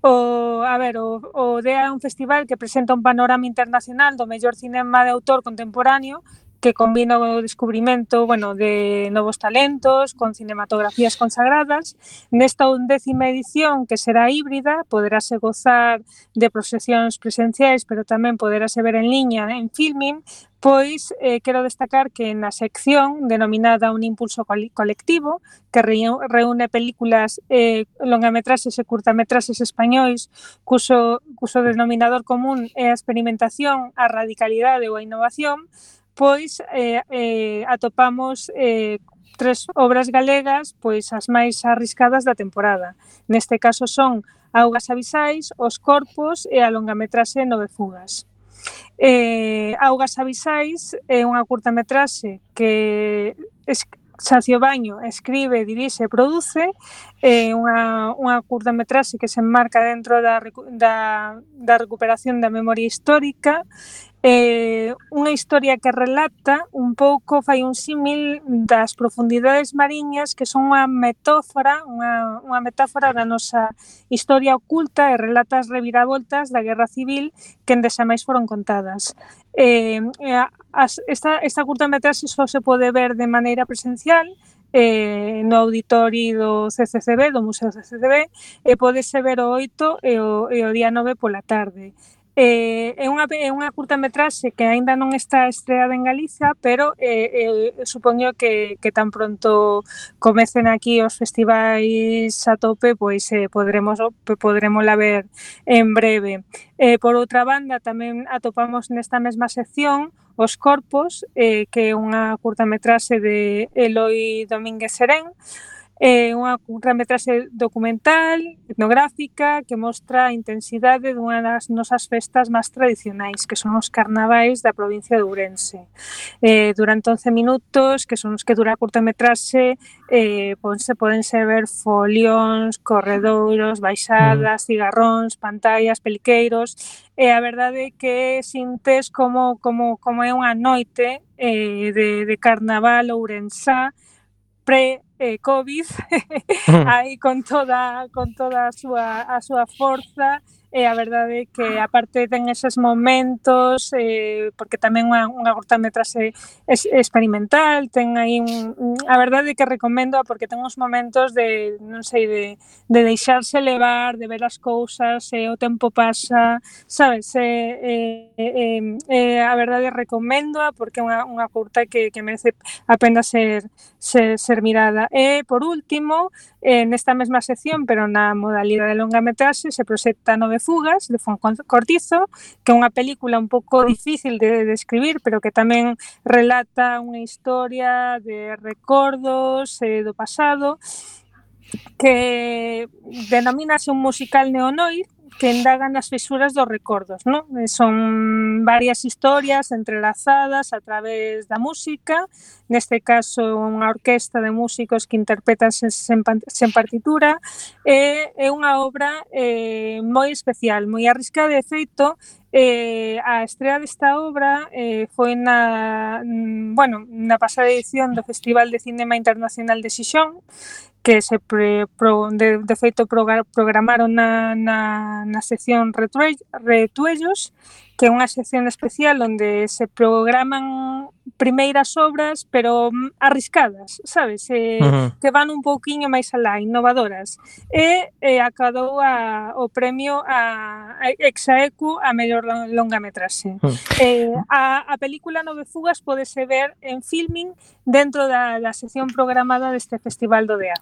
O, a ver, o, o DEA é un festival que presenta un panorama internacional do mellor cinema de autor contemporáneo que combina o descubrimento bueno, de novos talentos con cinematografías consagradas. Nesta undécima edición, que será híbrida, poderase gozar de proxeccións presenciais, pero tamén poderase ver en liña en filming, Pois eh, quero destacar que na sección denominada Un impulso colectivo, que reúne películas eh, longametraxes e curtametraxes españois, cuso, cuso denominador común é a experimentación, a radicalidade ou a innovación, pois eh, eh, atopamos eh, tres obras galegas pois as máis arriscadas da temporada. Neste caso son Augas avisais, Os corpos e a longametraxe Nove fugas. Eh, Augas avisais é unha curtametraxe que es, Sacio Baño escribe, dirixe e produce eh, unha, unha curtametraxe que se enmarca dentro da, da, da recuperación da memoria histórica eh, unha historia que relata un pouco, fai un símil das profundidades mariñas que son unha metáfora, unha, unha metáfora da nosa historia oculta e relata as reviravoltas da Guerra Civil que en xa máis foron contadas. Eh, eh, as, esta, esta curta metraxe só se pode ver de maneira presencial, eh, no auditorio do CCCB, do Museo CCCB, e podese ver o 8 e o, e o día 9 pola tarde. Eh, é unha, é unha curtametraxe que aínda non está estreada en Galiza, pero eh, eh, supoño que, que tan pronto comecen aquí os festivais a tope, pois eh, podremos podremos la ver en breve. Eh, por outra banda, tamén atopamos nesta mesma sección Os Corpos, eh, que é unha curtametraxe de Eloi Domínguez Serén, É unha curtametraxe documental, etnográfica, que mostra a intensidade dunha das nosas festas máis tradicionais, que son os carnavais da provincia de Ourense. Eh, durante 11 minutos, que son os que dura a curtametraxe, eh, podense, podense ver folións, corredouros, baixadas, mm. cigarróns, pantallas, peliqueiros, e a verdade é que sintes como, como, como é unha noite eh, de, de carnaval ourensá pre eh, Covid aí con toda con toda a súa a súa forza e a verdade é que aparte ten eses momentos eh, porque tamén unha, unha curtametraxe es, experimental ten aí un, a verdade é que recomendo porque ten uns momentos de non sei, de, de deixarse levar de ver as cousas, e eh, o tempo pasa sabes? Eh, eh, eh, eh, a verdade recomendo porque é unha, unha curta que, que merece a pena ser, ser, ser mirada. E por último eh, nesta mesma sección pero na modalidade de longa metraxe se proxecta nove Fugas, de Fon Cortizo, que é unha película un pouco difícil de describir, de pero que tamén relata unha historia de recordos eh, do pasado, que denomínase un musical neonoir, que indagan as fisuras dos recordos, non? Eh, son varias historias entrelazadas a través da música, neste caso unha orquesta de músicos que interpretan sen, sen, sen partitura, e é unha obra eh, moi especial, moi arriscada de feito, Eh, a estrea desta obra eh, foi na, mm, bueno, na pasada edición do Festival de Cinema Internacional de Xixón que se pre, pro, de, de feito programaron na, na, na sección Retuellos que é unha sección especial onde se programan primeiras obras, pero mm, arriscadas, sabes? Eh, uh -huh. Que van un pouquiño máis alá, innovadoras. E eh, acadou a, o premio a, a Exaecu a mellor longametraxe. Uh -huh. eh, a, a película Nove Fugas podese ver en filming dentro da, da sección programada deste Festival do DEA.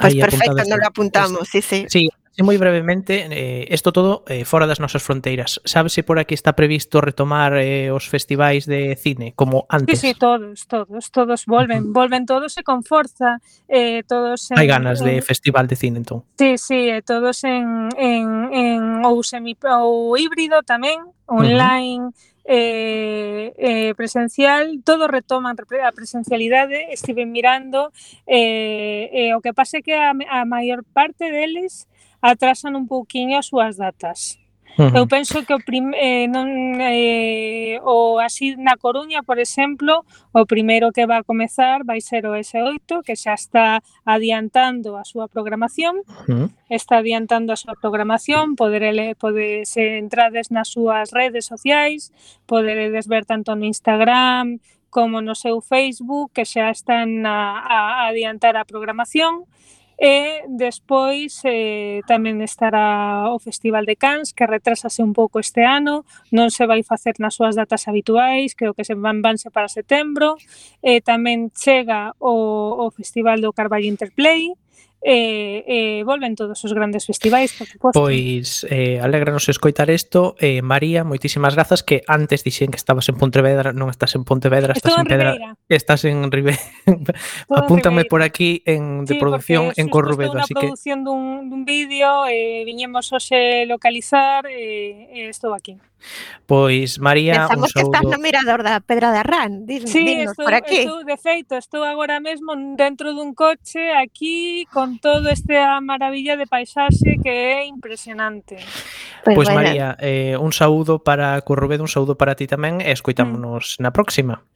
Pois pues perfecto, non lo apuntamos, sí, sí. Sí, E moi brevemente, eh, isto todo eh, fora das nosas fronteiras. Sábese por aquí está previsto retomar eh, os festivais de cine como antes? Sí, sí, todos, todos, todos volven, uh -huh. volven todos e con forza, eh, todos en, Hai ganas en, de festival de cine entón. Sí, sí, eh, todos en, en, en ou semi ou híbrido tamén, online, uh -huh eh, eh, presencial, todo retoman a presencialidade, estive mirando, eh, eh, o que pase que a, a maior parte deles atrasan un pouquiño as súas datas. Uh -huh. Eu penso que o prim, eh, non eh, o así na Coruña, por exemplo, o primeiro que va a comezar vai ser o S8, que xa está adiantando a súa programación. Uh -huh. Está adiantando a súa programación, poderele podes entrades nas súas redes sociais, poderedes ver tanto no Instagram como no seu Facebook, que xa están a, a adiantar a programación. E despois eh, tamén estará o Festival de Cans, que retrasase un pouco este ano, non se vai facer nas súas datas habituais, creo que se van vanse para setembro. E eh, tamén chega o, o Festival do Carballo Interplay, e, e volven todos os grandes festivais, por suposto. Pois, eh, alegranos escoitar isto. Eh, María, moitísimas grazas, que antes dixen que estabas en Pontevedra, non estás en Pontevedra, estás Estou en, en Pedra, estás en Ribeira. Apúntame Ribeira. por aquí en de sí, producción en Corrubedo, así que... producción dun, dun vídeo, eh, viñemos hoxe localizar e eh, estou aquí. Pois, María, Pensamos un saúdo... que estás no mirador da Pedra de Arrán, dis, sí, dinos estou, por aquí. Estou, de feito, estou agora mesmo dentro dun coche aquí con todo esta maravilla de paisaxe que é impresionante. Pois, pues, pues bueno. María, eh, un saúdo para Corrubedo, un saúdo para ti tamén e escoitámonos mm. na próxima.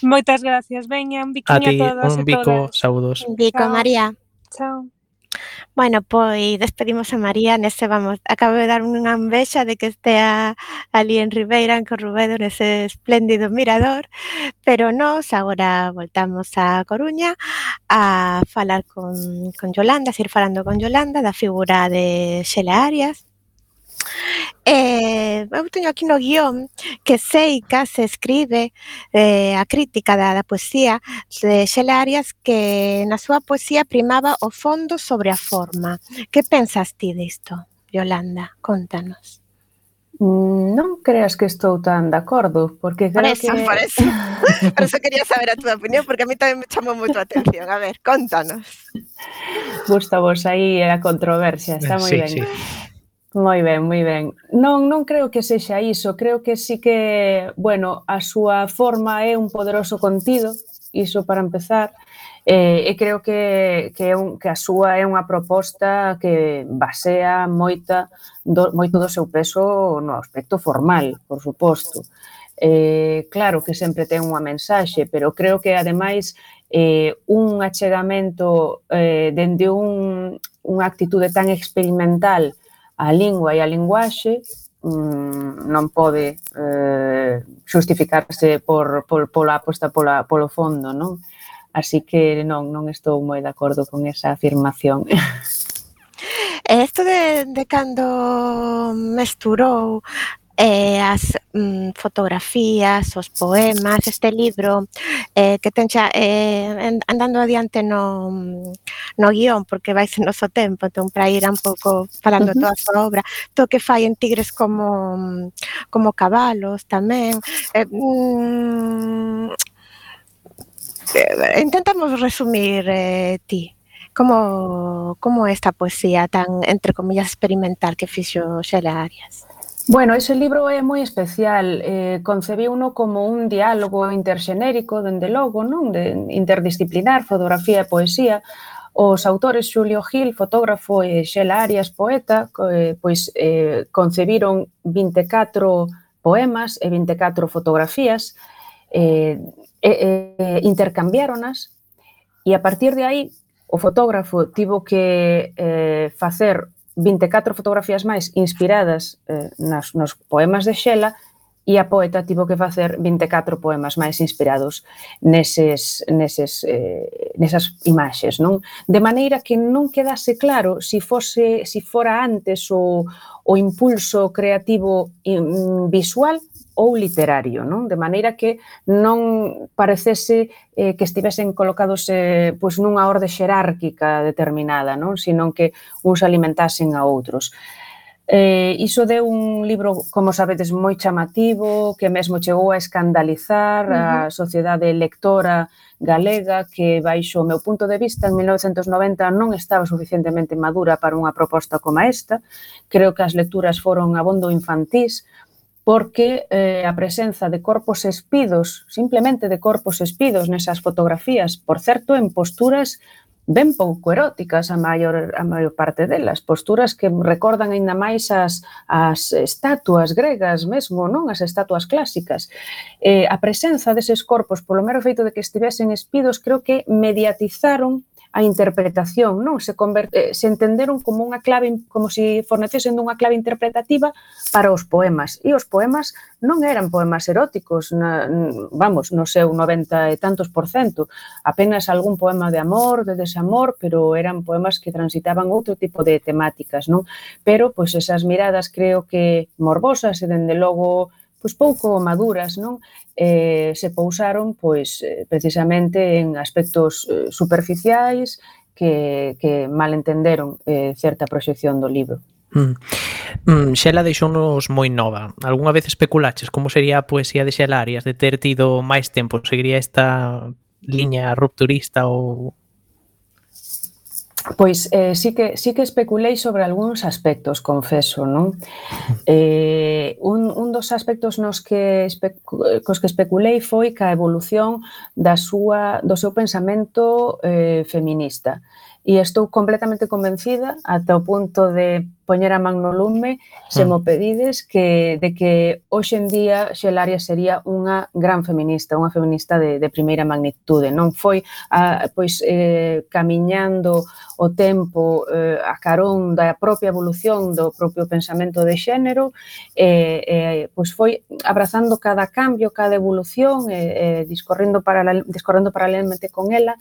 Moitas gracias, veña, un biquiño a, ti, a todos un bico, e todas. saúdos. Un bico, Chao. María. Chao. Bueno, pois despedimos a María nese vamos. Acabo de dar unha envexa de que estea ali en Ribeira, en Corrubedo, nese espléndido mirador, pero nós agora voltamos a Coruña a falar con, con Yolanda, a seguir falando con Yolanda da figura de Xela Arias, Eh, eu teño aquí no guión que Seica se escribe eh, a crítica da, da poesía de Xela Arias que na súa poesía primaba o fondo sobre a forma. Que pensas ti disto, Yolanda? Contanos. Mm, non creas que estou tan de acordo, porque creo por eso, que... Por eso, por eso quería saber a túa opinión, porque a mí tamén me chamou moito a atención. A ver, contanos. Gusta vos aí a controversia, está eh, moi sí, ben. Sí. Moi ben, moi ben. Non, non creo que sexa iso, creo que sí que, bueno, a súa forma é un poderoso contido, iso para empezar, eh, e creo que, que, é un, que a súa é unha proposta que basea moita, do, moito do seu peso no aspecto formal, por suposto. Eh, claro que sempre ten unha mensaxe, pero creo que ademais eh, un achegamento eh, dende un, unha actitude tan experimental a lingua e a linguaxe mm, non pode eh, xustificarse por, por, pola aposta pola, polo fondo, non? Así que non, non estou moi de acordo con esa afirmación. E isto de, de cando mesturou eh, as mm, fotografías, os poemas, este libro eh, que ten xa eh, andando adiante no, mm, no guión porque vai ser noso tempo, entón para ir un pouco falando uh -huh. toda a súa obra to que fai en tigres como mm, como cabalos tamén eh, mm, intentamos resumir eh, ti como como esta poesía tan entre comillas experimental que fixo Xela Arias Bueno, ese libro é moi especial. Eh, concebiuno como un diálogo interxenérico, dende logo, non? De interdisciplinar, fotografía e poesía. Os autores Xulio Gil, fotógrafo, eh, e Xela Arias, poeta, eh, pois eh, concebiron 24 poemas e 24 fotografías, eh, e, eh, intercambiáronas, e a partir de aí o fotógrafo tivo que eh, facer 24 fotografías máis inspiradas eh, nas, nos poemas de Xela e a poeta tivo que facer 24 poemas máis inspirados neses, neses, eh, nesas imaxes. Non? De maneira que non quedase claro se, si fose, se si fora antes o, o impulso creativo mm, visual ou literario, non? De maneira que non parecese eh, que estivesen colocados eh, pois nunha orde xerárquica determinada, non? Sinón que uns alimentasen a outros. Eh, iso deu un libro, como sabedes, moi chamativo, que mesmo chegou a escandalizar uh -huh. a sociedade lectora galega, que baixo o meu punto de vista en 1990 non estaba suficientemente madura para unha proposta como esta. Creo que as lecturas foron abondo infantís, porque eh, a presenza de corpos espidos, simplemente de corpos espidos nesas fotografías, por certo, en posturas ben pouco eróticas a maior, a maior parte delas, posturas que recordan aínda máis as, as estatuas gregas mesmo, non as estatuas clásicas. Eh, a presenza deses corpos, polo mero feito de que estivesen espidos, creo que mediatizaron a interpretación, non? Se converte, eh, se entenderon como unha clave como se si fornecesen unha clave interpretativa para os poemas. E os poemas non eran poemas eróticos, na, vamos, no seu 90 e tantos por cento, apenas algún poema de amor, de desamor, pero eran poemas que transitaban outro tipo de temáticas, non? Pero pois esas miradas creo que morbosas e dende logo pois pouco maduras, non? Eh, se pousaron pois precisamente en aspectos eh, superficiais que, que malentenderon eh, certa proxección do libro. Mm. Mm, Xela deixounos moi nova. Algúna vez especulaches como sería a poesía de Xela Arias de ter tido máis tempo? Seguiría esta liña rupturista ou Pois eh, sí, que, sí que especulei sobre algúns aspectos, confeso, non? Eh, un, un dos aspectos nos que cos que especulei foi ca evolución da súa, do seu pensamento eh, feminista e estou completamente convencida ata o punto de poñer a man no lume se hmm. mo pedides que de que hoxe en día Xelaria sería unha gran feminista, unha feminista de, de primeira magnitude. Non foi a, pois eh, camiñando o tempo eh, a carón da propia evolución do propio pensamento de xénero eh, eh, pois foi abrazando cada cambio, cada evolución eh, eh, discorrendo, paralel, discorrendo paralelamente con ela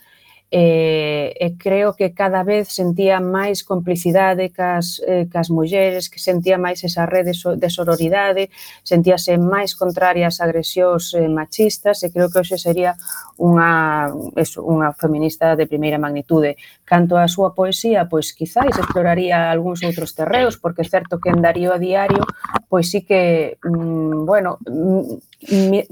e, e creo que cada vez sentía máis complicidade cas, eh, cas mulleres, que sentía máis esa rede de sororidade, sentíase máis contraria ás agresións eh, machistas e creo que hoxe sería unha, eso, unha feminista de primeira magnitude. Canto á súa poesía, pois quizáis exploraría algúns outros terreos, porque é certo que en Darío a diario, pois sí que, mm, bueno, mm,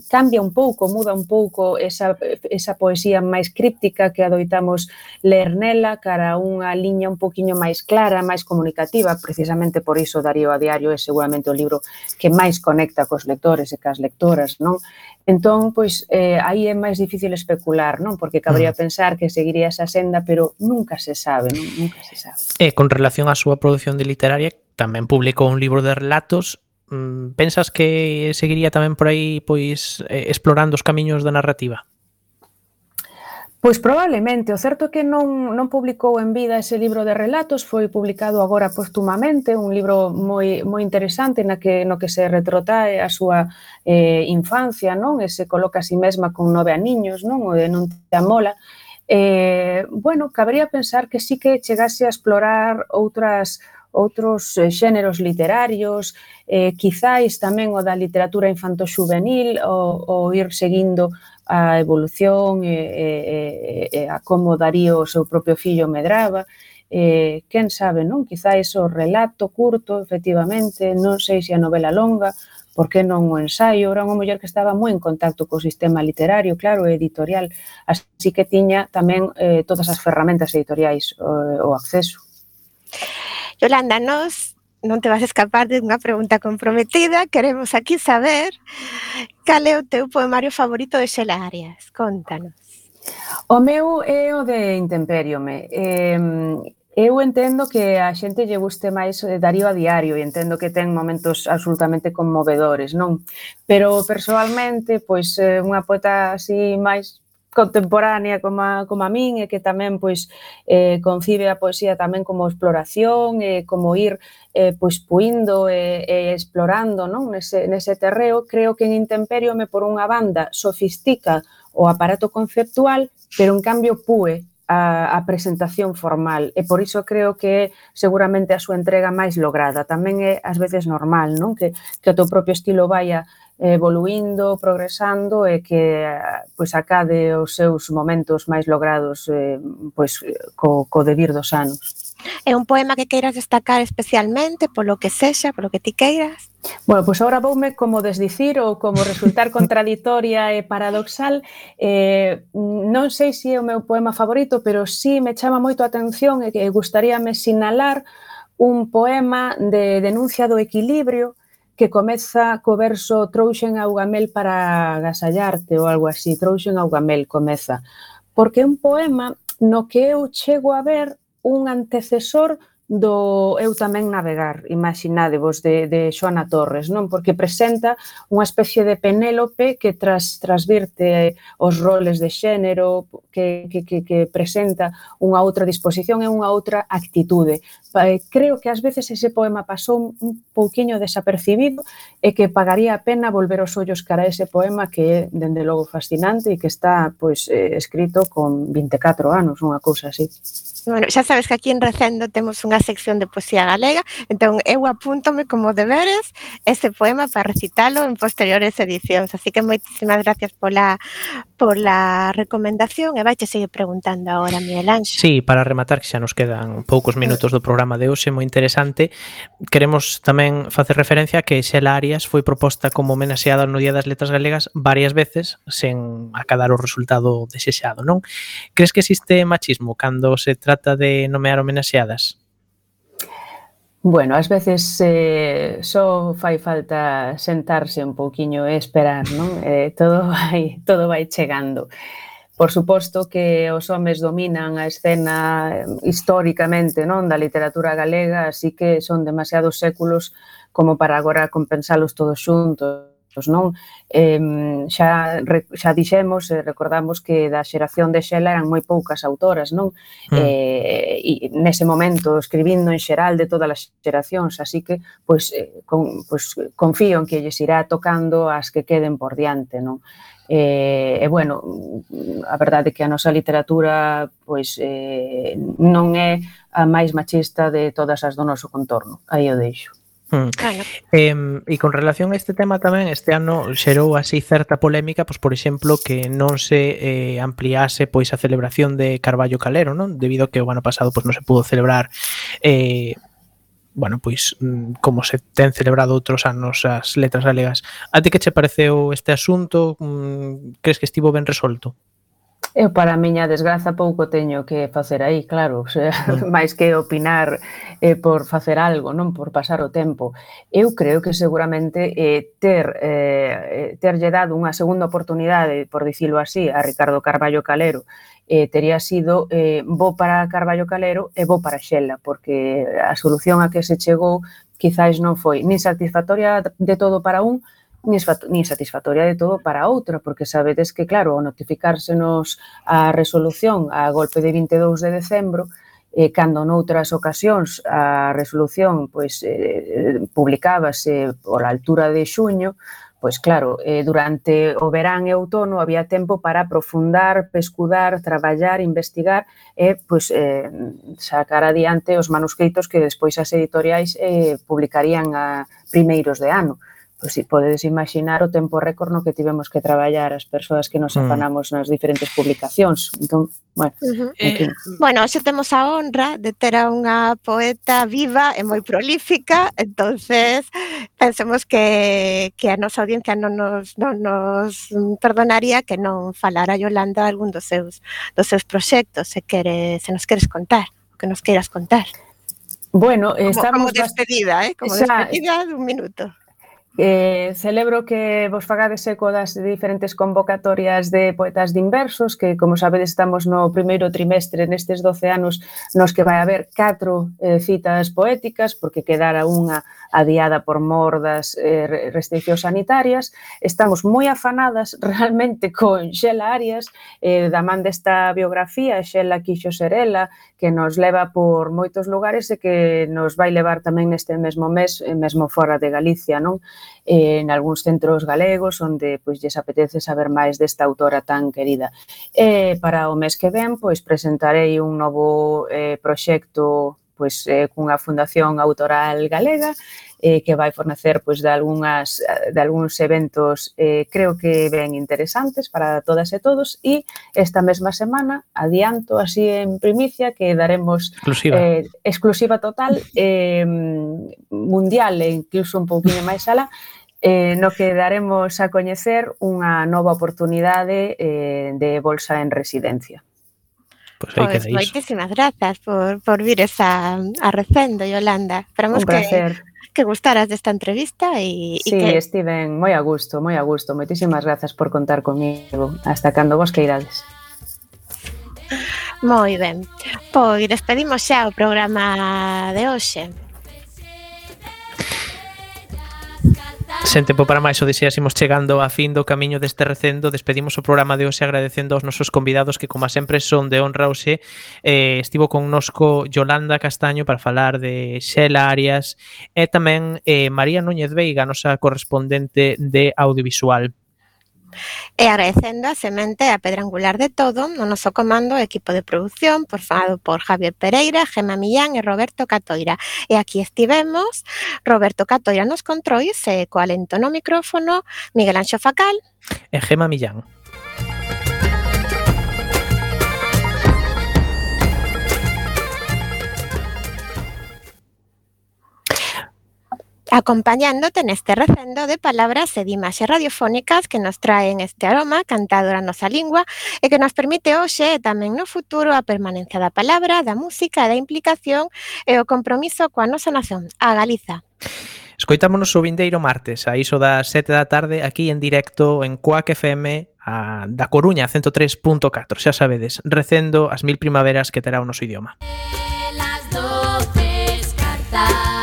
cambia un pouco, muda un pouco esa, esa poesía máis críptica que adoitamos ler nela cara a unha liña un poquinho máis clara, máis comunicativa, precisamente por iso Darío a Diario é seguramente o libro que máis conecta cos lectores e cas lectoras, non? Entón, pois, eh, aí é máis difícil especular, non? Porque cabría mm. pensar que seguiría esa senda, pero nunca se sabe, non? Nunca se sabe. E con relación á súa produción de literaria, tamén publicou un libro de relatos Mm, pensas que seguiría tamén por aí pois eh, explorando os camiños da narrativa? Pois probablemente, o certo é que non, non publicou en vida ese libro de relatos, foi publicado agora postumamente, un libro moi, moi interesante na que, no que se retrotae eh, a súa eh, infancia, non? e se coloca a si sí mesma con nove aniños, non? o de non te amola, eh, bueno, cabería pensar que sí que chegase a explorar outras outros eh, xéneros literarios, eh, quizáis tamén o da literatura infanto-juvenil, o, o ir seguindo a evolución e, e, e a como daría o seu propio fillo medraba, eh, quen sabe, non? Quizáis o relato curto, efectivamente, non sei se a novela longa, por que non o ensaio, era unha muller que estaba moi en contacto co sistema literario, claro, e editorial, así que tiña tamén eh, todas as ferramentas editoriais o, o acceso. Yolanda, nos non te vas escapar de unha pregunta comprometida. Queremos aquí saber cal é o teu poemario favorito de Xela Arias. Contanos. O meu é o de Intemperiome. Eh, Eu entendo que a xente lle guste máis eh, Darío a diario e entendo que ten momentos absolutamente conmovedores, non? Pero persoalmente, pois eh, unha poeta así máis contemporánea como a, como a min e que tamén pois eh, concibe a poesía tamén como exploración e eh, como ir eh, pois puindo e, eh, explorando non? Nese, nese terreo creo que en Intemperio me por unha banda sofistica o aparato conceptual pero en cambio púe a, a presentación formal e por iso creo que seguramente a súa entrega máis lograda. Tamén é ás veces normal non? Que, que o teu propio estilo vaya evoluindo, progresando e que pois acade os seus momentos máis logrados eh, pois co, co debir dos anos. É un poema que queiras destacar especialmente polo que sexa, polo que ti queiras? Bueno, pois agora voume como desdicir ou como resultar contradictoria e paradoxal. Eh, non sei se é o meu poema favorito, pero sí me chama moito a atención e que gustaríame sinalar un poema de denuncia do equilibrio que comeza co verso trouxen augamel para agasallarte ou algo así, trouxen augamel comeza, porque é un poema no que eu chego a ver un antecesor do Eu tamén navegar, imaginadevos, de, de Xoana Torres, non? Porque presenta unha especie de Penélope que tras, trasvirte os roles de xénero, que, que, que, que presenta unha outra disposición e unha outra actitude. Eh, creo que ás veces ese poema pasou un pouquiño desapercibido e que pagaría a pena volver os ollos cara a ese poema que é, dende logo, fascinante e que está pois, eh, escrito con 24 anos, unha cousa así. Bueno, xa sabes que aquí en Recendo temos unha sección de poesía galega, entón eu apúntome como deberes este poema para recitalo en posteriores edicións. Así que moitísimas gracias pola, pola recomendación e vaiche seguir preguntando agora, Miguel Anxo. Sí, para rematar, que xa nos quedan poucos minutos do programa de hoxe, moi interesante. Queremos tamén facer referencia a que Xela Arias foi proposta como homenaxeada no Día das Letras Galegas varias veces sen acadar o resultado desexado, non? Crees que existe machismo cando se trata trata de nomear homenaxeadas? Bueno, ás veces eh, só fai falta sentarse un pouquiño e esperar, non? Eh, todo, vai, todo vai chegando. Por suposto que os homes dominan a escena eh, históricamente non da literatura galega, así que son demasiados séculos como para agora compensalos todos xuntos Pois non? Eh, xa, re, xa dixemos e recordamos que da xeración de Xela eran moi poucas autoras, non? Mm. Eh, e nese momento escribindo en xeral de todas as xeracións, así que pois, eh, con, pois confío en que lles irá tocando as que queden por diante, non? Eh, e bueno, a verdade é que a nosa literatura pois eh, non é a máis machista de todas as do noso contorno. Aí o deixo. Mm. Claro. Eh, e con relación a este tema tamén, este ano xerou así certa polémica, pois por exemplo que non se eh, ampliase pois a celebración de Carballo Calero, non? Debido a que o ano pasado pois non se pudo celebrar eh, bueno, pois mm, como se ten celebrado outros anos as letras galegas. A ti que che pareceu este asunto? Mm, crees que estivo ben resolto? Eu para a miña desgraza pouco teño que facer aí, claro, o sea, mm. máis que opinar eh, por facer algo, non por pasar o tempo. Eu creo que seguramente eh, ter eh, eh terlle dado unha segunda oportunidade, por dicilo así, a Ricardo Carballo Calero, eh, tería sido eh, bo para Carballo Calero e bo para Xela, porque a solución a que se chegou quizáis non foi nin satisfactoria de todo para un, nin satisfactoria de todo para outra, porque sabedes que, claro, ao notificársenos a resolución a golpe de 22 de decembro, eh, cando noutras ocasións a resolución pois eh, publicábase por a altura de xuño, pois claro, eh, durante o verán e outono había tempo para aprofundar, pescudar, traballar, investigar e pois eh, sacar adiante os manuscritos que despois as editoriais eh, publicarían a primeiros de ano. Pois si podedes imaginar o tempo récord no que tivemos que traballar as persoas que nos mm. afanamos nas diferentes publicacións. Entón, bueno, uh -huh. eh, bueno, xa temos a honra de ter a unha poeta viva e moi prolífica, entonces pensemos que, que a nosa audiencia non nos, non nos perdonaría que non falara Yolanda algún dos seus, dos seus proxectos, se, quere, se nos queres contar, o que nos queiras contar. Bueno, como, estamos... Como despedida, eh? como despedida xa, despedida dun minuto Eh, celebro que vos fagades eco das diferentes convocatorias de poetas de inversos, que, como sabedes, estamos no primeiro trimestre nestes 12 anos nos que vai haber catro eh, citas poéticas, porque quedara unha adiada por mor das eh, restriccións sanitarias. Estamos moi afanadas realmente con Xela Arias, eh, da man desta biografía, Xela Quixo Serela, que nos leva por moitos lugares e que nos vai levar tamén neste mesmo mes, eh, mesmo fora de Galicia, non? eh, en algúns centros galegos onde pois lles apetece saber máis desta autora tan querida. E para o mes que ven, pois presentarei un novo eh, proxecto pois eh, cunha fundación autoral galega eh, que vai fornecer pois, de, algunhas, de algúns eventos eh, creo que ben interesantes para todas e todos e esta mesma semana adianto así en primicia que daremos exclusiva, eh, exclusiva total eh, mundial e incluso un pouquinho máis alá eh, no que daremos a coñecer unha nova oportunidade eh, de bolsa en residencia. Pois pues aí pois pues, moitísimas grazas por, por vir esa, a recendo, Yolanda. Esperamos un placer. que que gustaras desta entrevista e, sí, e que... Steven, moi a gusto, moi a gusto. Moitísimas grazas por contar comigo. Hasta cando vos queirades. Moi ben. Pois despedimos xa o programa de hoxe. Sen tempo para máis, o deseásemos chegando a fin do camiño deste recendo. Despedimos o programa de hoxe agradecendo aos nosos convidados que, como sempre, son de honra hoxe. Eh, estivo connosco Yolanda Castaño para falar de Xela Arias e tamén eh, María Núñez Veiga, nosa correspondente de audiovisual. E agradecendo a semente a pedra angular de todo no noso comando o equipo de produción formado por Javier Pereira, Gema Millán e Roberto Catoira. E aquí estivemos Roberto Catoira nos controis e coalento no micrófono Miguel Anxo Facal e Gema Millán. acompañándote neste recendo de palabras e de imaxes radiofónicas que nos traen este aroma cantado na nosa lingua e que nos permite hoxe e tamén no futuro a permanencia da palabra, da música, da implicación e o compromiso coa nosa nación, a Galiza. Escoitámonos o vindeiro martes a iso das 7 da tarde aquí en directo en Coac FM a, da Coruña 103.4 xa sabedes, recendo as mil primaveras que terá o noso idioma. Las doces cartas